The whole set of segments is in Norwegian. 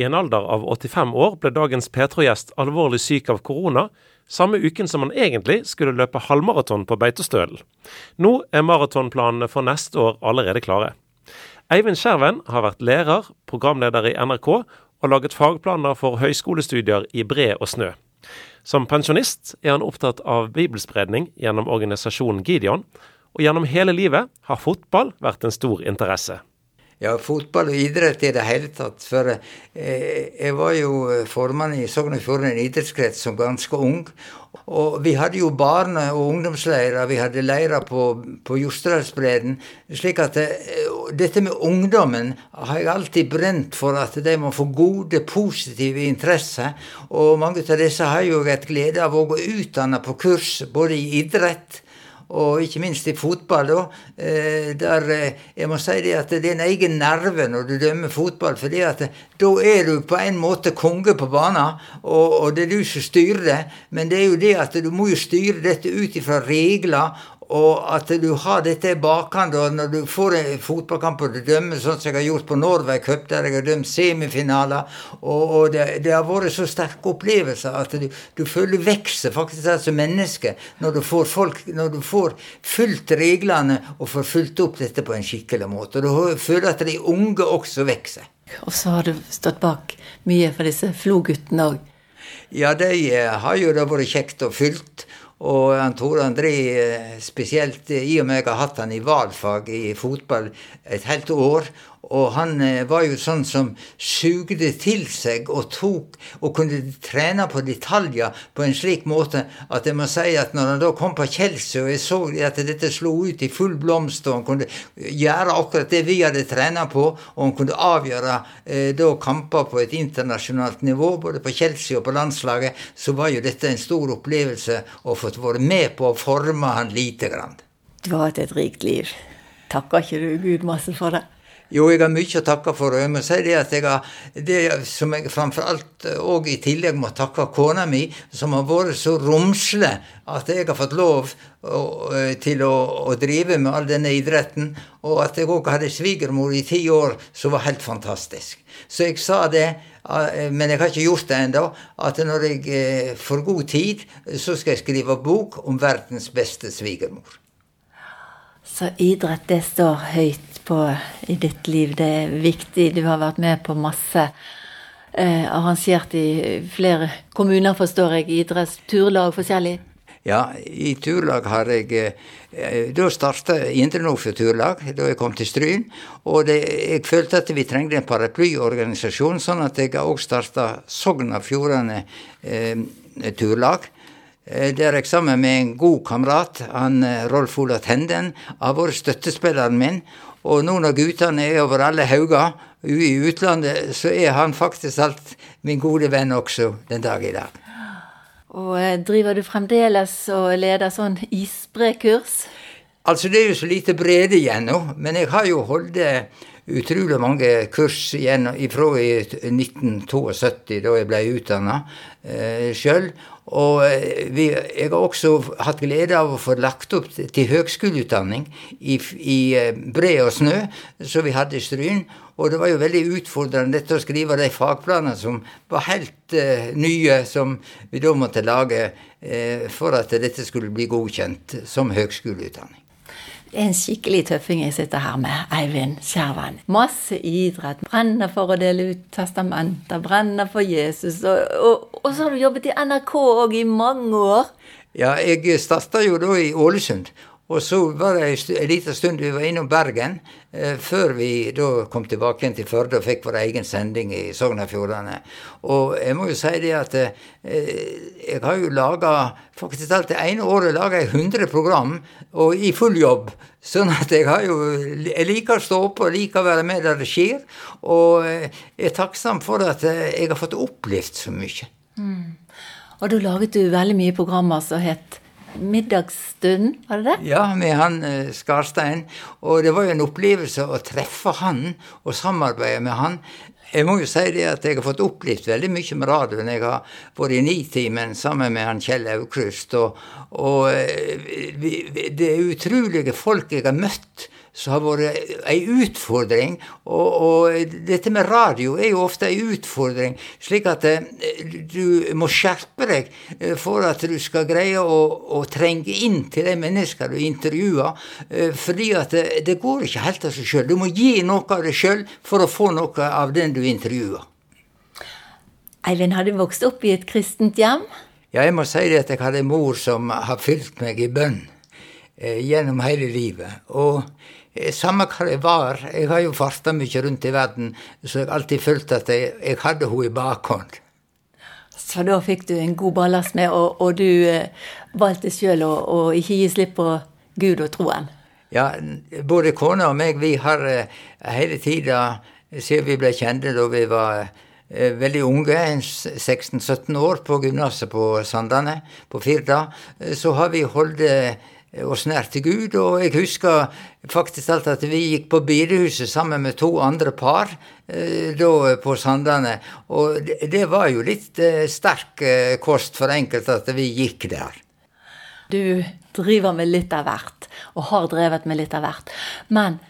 I en alder av 85 år ble dagens Petro-gjest alvorlig syk av korona, samme uken som han egentlig skulle løpe halvmaraton på Beitostølen. Nå er maratonplanene for neste år allerede klare. Eivind Skjerven har vært lærer, programleder i NRK og laget fagplaner for høyskolestudier i bre og snø. Som pensjonist er han opptatt av bibelspredning gjennom organisasjonen Gideon, og gjennom hele livet har fotball vært en stor interesse. Ja, fotball og idrett i det hele tatt. For eh, jeg var jo formann i Sogn og Fjordane idrettskrets som ganske ung. Og vi hadde jo barne- og ungdomsleirer, vi hadde leirer på, på Jostedalsbredden. Slik at det, eh, dette med ungdommen har jeg alltid brent for at de må få gode, positive interesser. Og mange av disse har jo et glede av å gå utdanna på kurs både i idrett og ikke minst i fotball, da. Eh, der eh, jeg må si det at det er en egen nerve når du dømmer fotball. For da er du på en måte konge på banen, og, og, det er du som styrer det. Men det er jo det at du må jo styre dette ut ifra regler og at du har dette i bakhånd når du får en fotballkamp og du dømmer sånn som jeg har gjort på Norway Cup, der jeg har dømt semifinaler, og, og det, det, har vært så sterke opplevelser at du, du føler du vokser faktisk som menneske når du får folk, når du får fulgt reglene og får fulgt opp dette på en skikkelig måte. Og du føler at de unge også vokser. Og så har du stått bak mye for disse Flo-guttene òg. Ja, de har jo da vært kjekt og fylt. Og han Tore André, eh, spesielt i og med jeg har hatt han i valfag i fotball et helt år, og han eh, var jo sånn som sugde til seg og tok og kunne trene på detaljer på en slik måte at jeg må si at når han da kom på Kjelsø, og jeg så at dette slo ut i full blomst, og han kunne gjøre akkurat det vi hadde trena på, og han kunne avgjøre eh, da kamper på et internasjonalt nivå, både på Kjelsø og på landslaget, så var jo dette en stor opplevelse å få være med på å forme han lite grann. Du har hatt et rikt liv. Takker ikke du Gud masse for det? Jo, jeg har mye å takke for. Og jeg må si det at jeg har det som jeg framfor alt òg i tillegg må takke kona mi, som har vært så romslig at jeg har fått lov eh, til å, å, drive med all denne idretten. Og at jeg òg hadde svigermor i ti år, som var helt fantastisk. Så jeg sa det, eh, men jeg har ikke gjort det ennå, at når jeg eh, får god tid, så skal jeg skrive bok om verdens beste svigermor. Så idrett, det står høyt på i ditt liv. Det er viktig. Du har vært med på masse. Eh, arrangert i flere kommuner, forstår jeg. Idretts, turlag, forskjellig. Ja, i turlag har jeg eh, Da starta Indre Nordfjord Turlag, da jeg kom til Stryn. Og det, jeg følte at vi trengte en paraplyorganisasjon, sånn at jeg òg starta Sogn og Fjordane eh, Turlag. Eh, der jeg sammen med en god kamerat, han eh, Rolf Ola Tenden, har vært støttespilleren min. Og nå når guttene er over alle hauger i utlandet, så er han faktisk alt min gode venn også den dag i dag. Og eh, driver du fremdeles og leder sånn isbrekurs? Altså, det er jo så lite brede igjen nå, men jeg har jo holdt utrolig mange kurs igjen fra 1972, da jeg ble utdanna eh, sjøl. Og eh, vi, jeg har også hatt glede av å få lagt opp til høgskoleutdanning i, i eh, bre og snø, som vi hadde i Stryn. Og det var jo veldig utfordrende dette å skrive de fagplanene som var helt uh, nye, som vi da måtte lage uh, for at dette skulle bli godkjent som høgskoleutdanning. En skikkelig tøffing jeg sitter her med, Eivind Skjervan. Masse idrett. Brenner for å dele ut testamenter, brenner for Jesus. Og, og, og så har du jobbet i NRK òg i mange år. Ja, jeg starta jo da i Ålesund. Og så var det en liten stund vi var innom Bergen, eh, før vi da kom tilbake igjen til Førde og fikk vår egen sending i Sogn og Fjordane. Og jeg må jo si det at eh, jeg har jo laga Faktisk alt det ene året laga jeg 100 program, og i full jobb. Sånn at jeg har jo Jeg liker å stå oppe og liker å være med der det skjer. Og jeg er takksom for at jeg har fått opplevd så mye. Mm. Og da laget du veldig mye programmer som het middagsstund, var det det? Ja, med han eh, Skarstein. Og det var jo en opplevelse å treffe han og samarbeide med han. Jeg må jo si det at jeg har fått opplevd veldig mye med radioen. Jeg har vært i Nitimen sammen med han Kjell Aukrust. Og, og eh, det er utrolige folk jeg har møtt som har vært ei utfordring. Og, og, dette med radio er jo ofte ei utfordring, slik at eh, du må skjerpe deg eh, for at du skal greie å, å trenge inn til de menneskene du intervjuer. Eh, fordi at det, det går ikke helt av seg sjøl. Du må gi noe av deg sjøl for å få noe av den du intervjuer. Eivind, har du vokst opp i et kristent hjem? Ja, jeg må si det at jeg hadde en mor som har fylt meg i bønn eh, gjennom hele livet. Og samme hva jeg var, jeg har jo farta mye rundt i verden, så jeg har alltid følt at jeg, jeg hadde henne i bakhånd. Så da fikk du en god ballast med, og, og du eh, valgte sjøl å, å, ikke gi slipp på Gud og troen? Ja, både kona og meg, vi har eh, hele tida, siden vi ble kjente da vi var Eh, veldig unge, 16-17 år, på gymnaset på Sandane, på Firda, eh, så har vi holdt eh, oss nær til Gud. Og jeg husker faktisk alt at vi gikk på bedehuset sammen med to andre par da på Sandane. Og det var jo litt sterk kost for enkelte at vi gikk der. Du driver med litt av hvert, og har drevet med litt av hvert. Men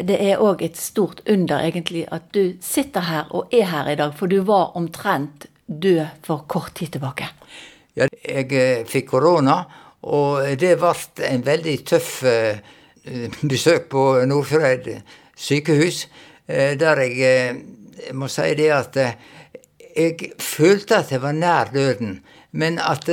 det er òg et stort under, egentlig, at du sitter her og er her i dag. For du var omtrent død for kort tid tilbake. Ja, jeg eh, fikk korona, og det ble en veldig tøff eh, besøk på Nordfjordeid sykehus, eh, der jeg må si det at jeg følte at jeg var nær døden. Men at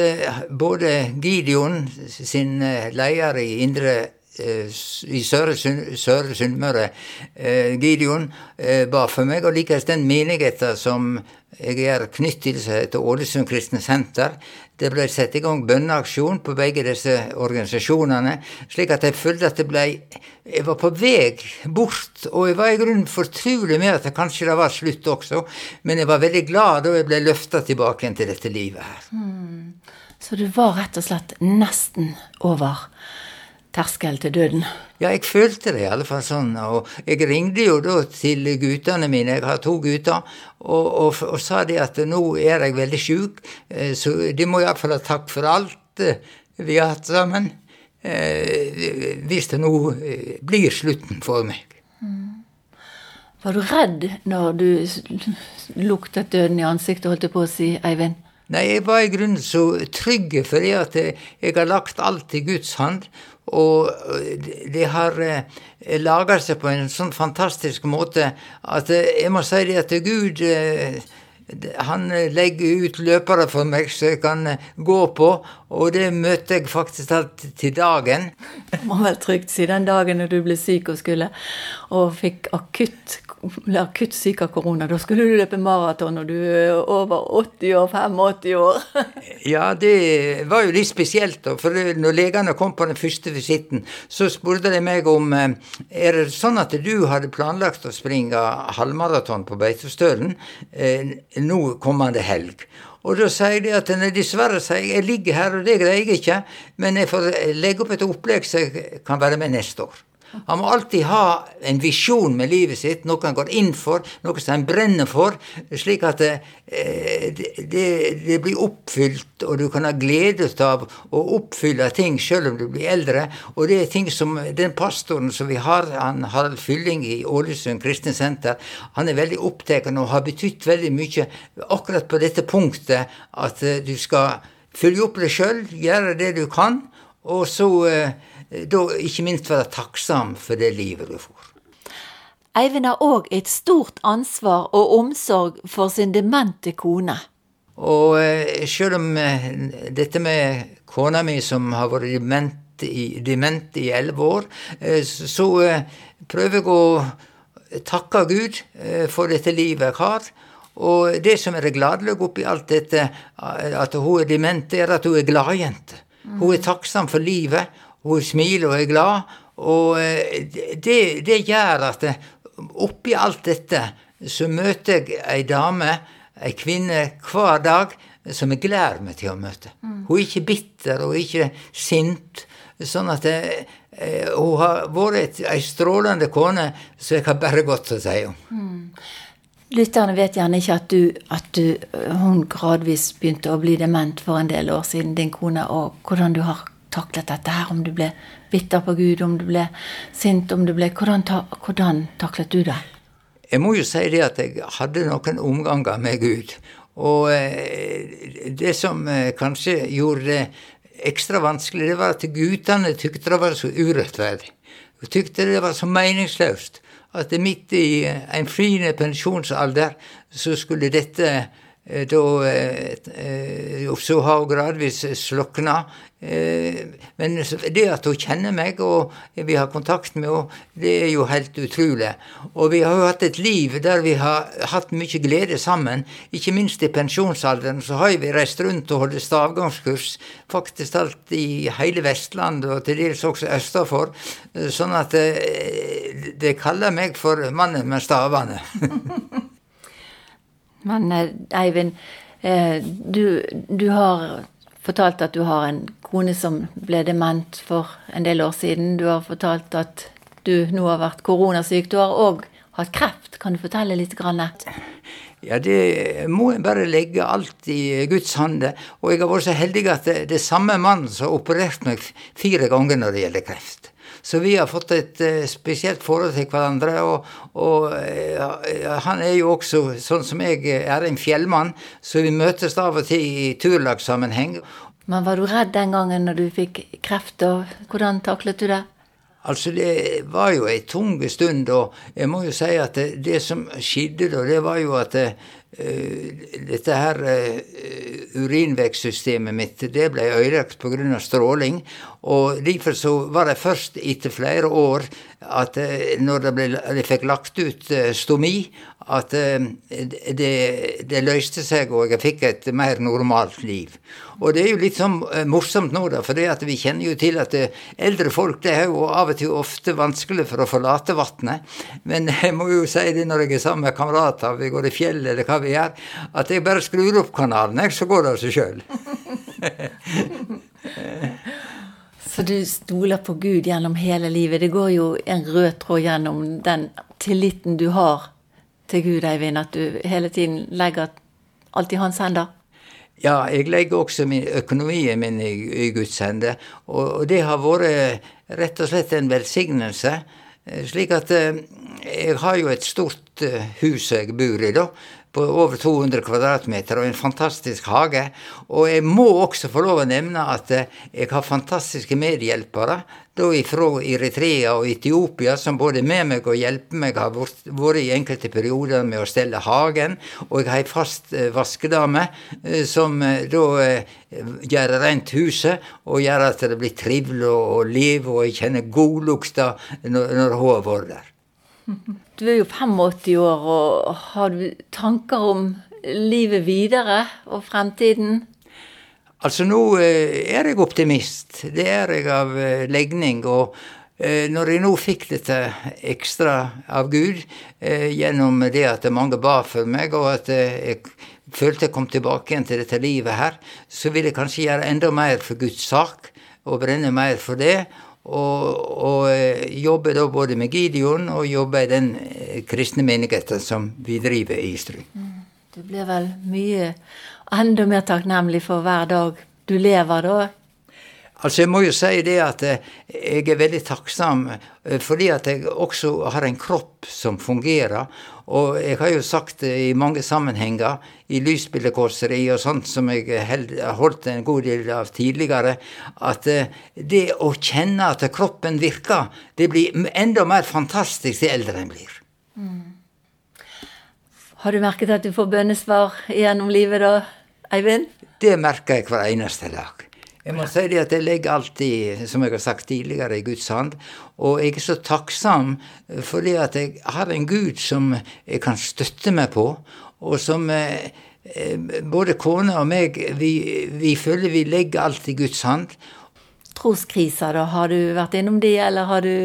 både Gideon, sin leder i Indre Eh, i Søre, Søre Sunnmøre, eh, Gideon, eh, ba for meg, og likeens den menigheten som jeg er knyttet til, som heter Ålesund kristne senter. Det ble satt i gang bønneaksjon på begge disse organisasjonene, slik at jeg følte at det ble Jeg var på vei bort, og jeg var i grunnen fortrolig med at det kanskje det var slutt også, men jeg var veldig glad da jeg ble løfta tilbake igjen til dette livet her. Mm. Så du var rett og slett nesten over terskel til døden? Ja, jeg følte det i alle fall sånn. Og jeg ringte jo da til guttene mine, jeg har to gutter, og, og, og sa de at nå er jeg veldig sjuk, eh, så de må iallfall ha takk for alt eh, vi har hatt sammen. Eh, hvis det nå blir slutten for meg. Mm. Var du redd når du luktet døden i ansiktet, holdt jeg på å si, Eivind? Nei, jeg var i grunnen så trygg fordi at jeg har lagt alt i Guds hand. Og det har eh, laga seg på en sånn fantastisk måte at eh, jeg må si det at Gud eh, han legger ut løpere for meg så jeg kan gå på, og det møter jeg faktisk alt til dagen. Det må vel trygt si den dagen når du ble syk og skulle og fikk akutt akutt syk av korona. Da skulle du løpe maraton, når du er over 80 år, 85 år. ja, det var jo litt spesielt, da. For når legene kom på den første visitten, så spurte de meg om eh, er det sånn at du hadde planlagt å springe halvmaraton på Beitostølen eh, nå kommende helg. Og da sier de at dessverre sier jeg, jeg ligger her, og det greier jeg ikke, men jeg får legge opp et opplegg så jeg kan være med neste år. Han må alltid ha en visjon med livet sitt, noe han går inn for, noe som han brenner for, slik at det, eh, det, det blir oppfylt, og du kan ha glede av å oppfylle ting selv om du blir eldre. Og det er ting som den pastoren som vi har, han Harald Fylling i Ålesund kristne senter, han er veldig opptatt og har betydd veldig mye akkurat på dette punktet at eh, du skal følge opp deg sjøl, gjøre det du kan, og så eh, da ikke minst være takksom for det livet du får. Eivind har òg et stort ansvar og omsorg for sin demente kone. Og sjøl selv om eh, dette med kona mi som har vært dement i, dement i elleve år, eh, så prøver jeg å takke Gud for dette livet jeg har. Og det som er gladelig oppi alt dette, at hun er dement, er at hun er gladjente. Hun er takksom for livet, hun smiler og er glad. Og eh, det, det gjør at eh, oppi alt dette så møter jeg ei dame, ei kvinne, hver dag som jeg gleder meg til å møte. Mm. Hun er ikke bitter og ikke sint. Sånn at jeg, eh, hun har vært ei strålende kone som jeg har bare godt å si om. Mm. Lytterne vet gjerne ikke at, du, at du, hun gradvis begynte å bli dement for en del år siden, din kone, og hvordan du har taklet dette her? Om du ble bitter på Gud, om du ble sint, om du ble Hvordan, ta, hvordan taklet du det? Jeg må jo si det at jeg hadde noen omganger med Gud. Og eh, det som eh, kanskje gjorde det ekstra vanskelig, det var at guttene tykte det var så urettferdig. De tykte det var så meningsløst at midt i en fri pensjonsalder så skulle dette da eh, så har hun gradvis slokna. Eh, men det at hun kjenner meg, og vi har kontakt med henne, det er jo helt utrolig. Og vi har jo hatt et liv der vi har hatt mye glede sammen. Ikke minst i pensjonsalderen så har vi reist rundt og holdt stavgangskurs. Faktisk alt i hele Vestlandet, og til dels også østafor. Sånn at de kaller meg for mannen med stavene. Men eh, Eivind, eh, du, du, har fortalt at du har en kone som ble dement for en del år siden. Du har fortalt at du nå har vært koronasyk. Du har òg hatt kreft. Kan du fortelle litt? Grann? Ja, det må en bare legge alt i Guds hande. Og jeg har vært så heldig at det, det er samme mann som har operert meg fire ganger når det gjelder kreft. Så vi har fått et uh, spesielt forhold til hverandre. Og, og uh, han er jo også, sånn som jeg, er en fjellmann, så vi møtes av og til i turlagssammenheng. Men var du redd den gangen når du fikk kreft, og hvordan taklet du det? Altså, det var jo ei tung stund, og jeg må jo si at det, det som skjedde da, det var jo at uh, dette her uh, urinvekstsystemet mitt det ble ødelagt pga. stråling. Og derfor så var det først etter flere år at uh, når det de fikk lagt ut stomi, at det, det løste seg, og jeg fikk et mer normalt liv. Og det er jo litt sånn eh, morsomt nå, da, for det at vi kjenner jo til at eh, eldre folk det er jo av og til ofte vanskelig for å forlate vannet. Men jeg må jo si det når jeg er sammen med kamerater, vi går i fjellet eller hva vi gjør, at jeg bare skrur opp kanalen, så går det av seg sjøl. Så du stoler på Gud gjennom hele livet. Det går jo en rød tråd gjennom den tilliten du har til Gud, Eivind, at du hele tiden legger alt i hans hender? Ja, jeg legger også min, økonomien min i, i Guds hender. Og, og, det har vært rett og slett en velsignelse. Eh, slik at eh, jeg har jo et stort eh, hus jeg bor i, da på over 200 kvadratmeter og en fantastisk hage. Og jeg må også få lov å nevne at jeg har fantastiske medhjelpere da fra Eritrea og Etiopia, som både med meg og hjelper meg har vært i enkelte perioder med å stelle hagen. Og jeg har ei fast eh, vaskedame eh, som eh, da gjør rent huset og gjør at det blir trivelig å leve, og jeg kjenner godlukta når, når hun har vært der. Du er jo 85 år, og har du tanker om livet videre og fremtiden? Altså, nå eh, er jeg optimist. Det er jeg av eh, legning. Og eh, når jeg nå fikk dette ekstra av Gud, gjennom det at mange ba for meg, og at jeg følte jeg kom tilbake igjen til dette livet her, så vil jeg kanskje gjøre enda mer for Guds sak, og brenne mer for det. Og, og jobbe da både med Gideon og jobbe i den kristne menigheten som vi driver i Stry. Mm. Du blir vel mye enda mer takknemlig for hver dag du lever da? Altså Jeg må jo si det at eh, jeg er veldig takksom eh, fordi at jeg også har en kropp som fungerer. Og jeg har jo sagt det i mange sammenhenger, i lysbildekåseri og sånt som jeg har holdt en god del av tidligere, at eh, det å kjenne at kroppen virker, det blir enda mer fantastisk til eldre en blir. Mm. Har du merket at du får bønnesvar gjennom livet da, Eivind? Det merker jeg hver eneste dag. Jeg må si det at jeg legger alltid, som jeg har sagt tidligere, i Guds hand. Og jeg er så takksom det at jeg har en Gud som jeg kan støtte meg på, og som eh, både kone og meg, vi, vi føler vi legger alt i Guds hand. Troskriser, da? Har du vært innom de, eller har du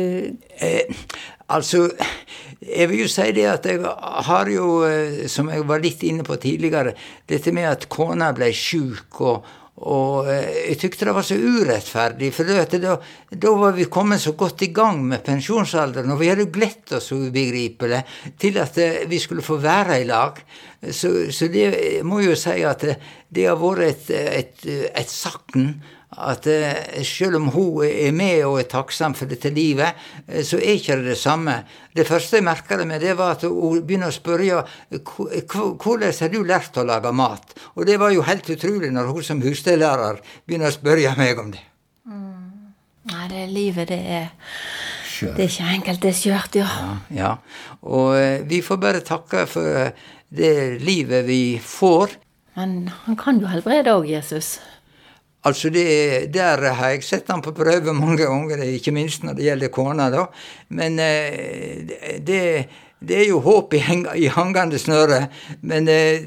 eh, Altså, jeg vil jo si det at jeg har jo, eh, som jeg var litt inne på tidligere, dette med at kona ble sjuk, og, og eh, jeg tykte det var så urettferdig. For da, da var vi kommet så godt i gang med pensjonsalderen, og vi hadde glett oss ubegripelig til at eh, vi skulle få være i lag. Så, så det må jo si at det har vært et, et, et sakn at eh, selv om hun er med og er takksam for dette livet, eh, så er ikke det det samme. Det første jeg merka det med, det var at hun begynner å spørre hvordan har du lært å lage mat. Og det var jo helt utrolig når hun som husstellærer begynner å spørre meg om det. Mm. Nei, det livet, det er Det er ikke enkelt, det er skjørt, ja. ja. Ja, Og vi får bare takke for det livet vi får. Men han kan jo helbrede òg, Jesus. Altså det, Der har jeg sett han på prøve mange ganger, ikke minst når det gjelder kona. da. Men eh, det, det, er jo håp i, i hangende snøre. Men eh,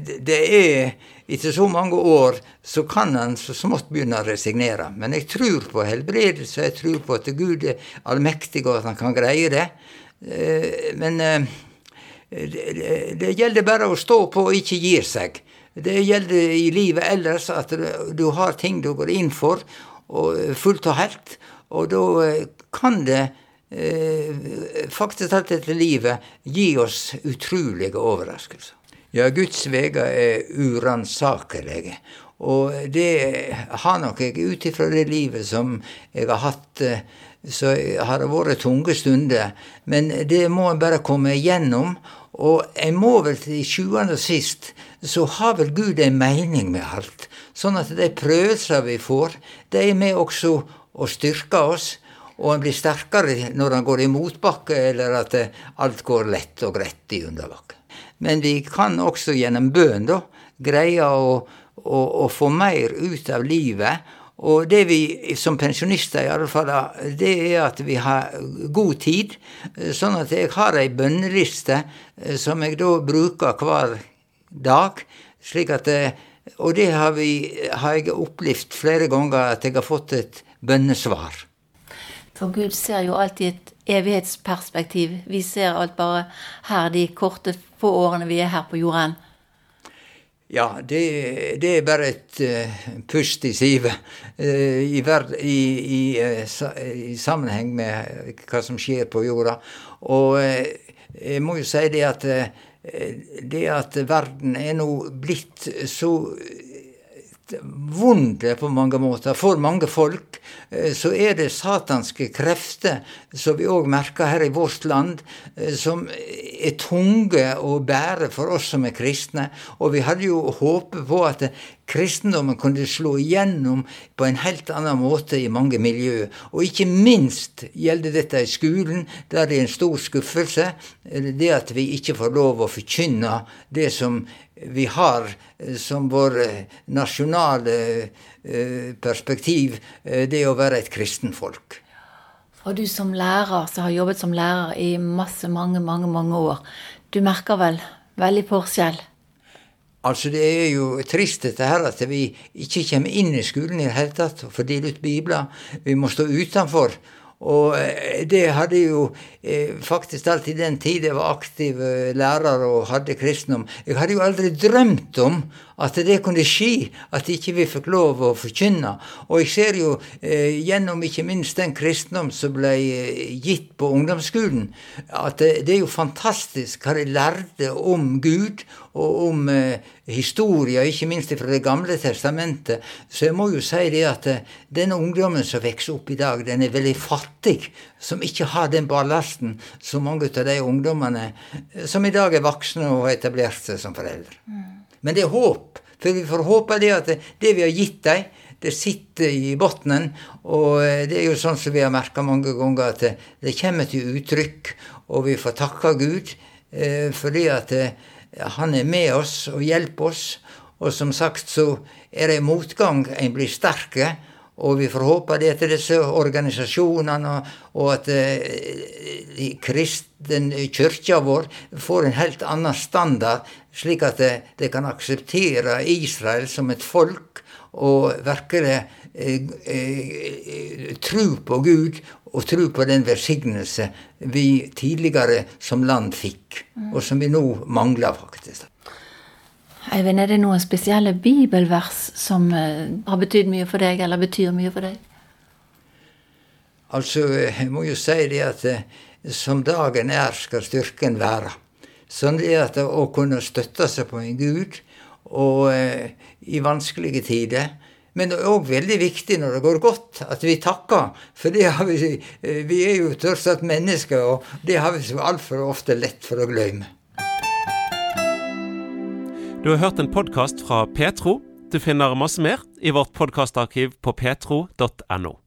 det, det er etter så mange år så kan han så smått begynne å resignere. Men jeg tror på helbredelse, jeg tror på at Gud er allmektig og at han kan greie det. Eh, men det gjelder bare å stå på og ikke gi seg. Det gjelder i livet ellers at du har ting du går inn for, og fullt og helt. Og da eh, kan det eh, faktisk alt dette livet gi oss utrolige overraskelser. Ja, Guds veier er uransakelige. Og det har nok jeg ut ifra det livet som jeg har hatt, eh, så har det vært tunge stunder. Men det må en bare komme igjennom. Og en må vel til sjuende og sist så har vel Gud en mening med alt. Sånn at de prøvelser vi får, de er med også å styrke oss. Og en blir sterkere når han går i motbakke, eller at alt går lett og greit i underbakke. Men vi kan også gjennom bønn da, greie å, å, å få mer ut av livet. Og det vi som pensjonister i alle fall det er at vi har god tid. Sånn at jeg har ei bønneliste eh, som jeg da bruker hver dag. slik at eh, Og det har, vi, har jeg opplevd flere ganger, at jeg har fått et bønnesvar. For Gud ser jo alltid et evighetsperspektiv. Vi ser alt bare her, de korte, få årene vi er her på jorden. Ja, det, det er bare et uh, pust i sivet uh, i, i, i, uh, i, sammenheng med hva som skjer på jorda. Og jeg må jo si det at det at verden er nå blitt så vond på mange måter. For mange folk eh, så er det satanske krefter, som vi òg merker her i vårt land, eh, som er tunge å bære for oss som er kristne. Og vi hadde jo håpet på at kristendommen kunne slå igjennom på en helt annen måte i mange miljøer. Og ikke minst gjelder dette i skolen, der det er en stor skuffelse. Det at vi ikke får lov å forkynne det som vi har eh, som vår eh, nasjonale eh, perspektiv, det å være et kristenfolk. Og du som lærer, som har jobbet som lærer i masse, mange, mange, mange år, du merker vel veldig forskjell? Altså Det er jo trist dette her at vi ikke kommer inn i skolen i det hele tatt og får dele ut bibler. Vi må stå utenfor. Og det hadde jo Eh, faktisk alltid den tid jeg var aktiv eh, lærer og hadde kristendom. Jeg hadde jo aldri drømt om at det kunne skje, at ikke vi fikk lov å forkynne. Og jeg ser jo eh, gjennom ikke minst den kristendom som ble eh, gitt på ungdomsskolen, at det, det, er jo fantastisk hva de lærte om Gud og om eh, historia, ikke minst fra Det gamle testamentet. Så jeg må jo si det at eh, denne ungdommen som vokser opp i dag, den er veldig fattig, som ikke har den ballasten som mange av de ungdommene eh, som i dag er voksne og har etablert seg som foreldre. Mm. Men det er håp. For vi får håpe det at det vi har gitt dem, det sitter i bunnen. Og eh, det er jo sånn som vi har merka mange ganger, at det, kommer til uttrykk. Og vi får takke Gud eh, fordi at eh, han er med oss og hjelper oss. Og som sagt så er det motgang en blir sterke. Og vi får håpe det til disse organisasjonene, og at eh, kristen kirka vår får en helt annen standard, slik at de, de kan akseptere Israel som et folk, og virkelig eh, eh, tro på Gud og tro på den velsignelse vi tidligere som land fikk, og som vi nå mangler, faktisk. Eivind, er det noen spesielle bibelvers som uh, har betydd mye for deg, eller betyr mye for deg? Altså, jeg må jo si det at uh, som dagen er, skal styrken være. Sånn det at å kunne støtte seg på en Gud, og uh, i vanskelige tider Men det er òg veldig viktig når det går godt, at vi takker. For vi, vi er jo tross alt mennesker, og det har vi så altfor ofte lett for å glemme. Du har hørt en podkast fra Petro. Du finner masse mer i vårt podkastarkiv på petro.no.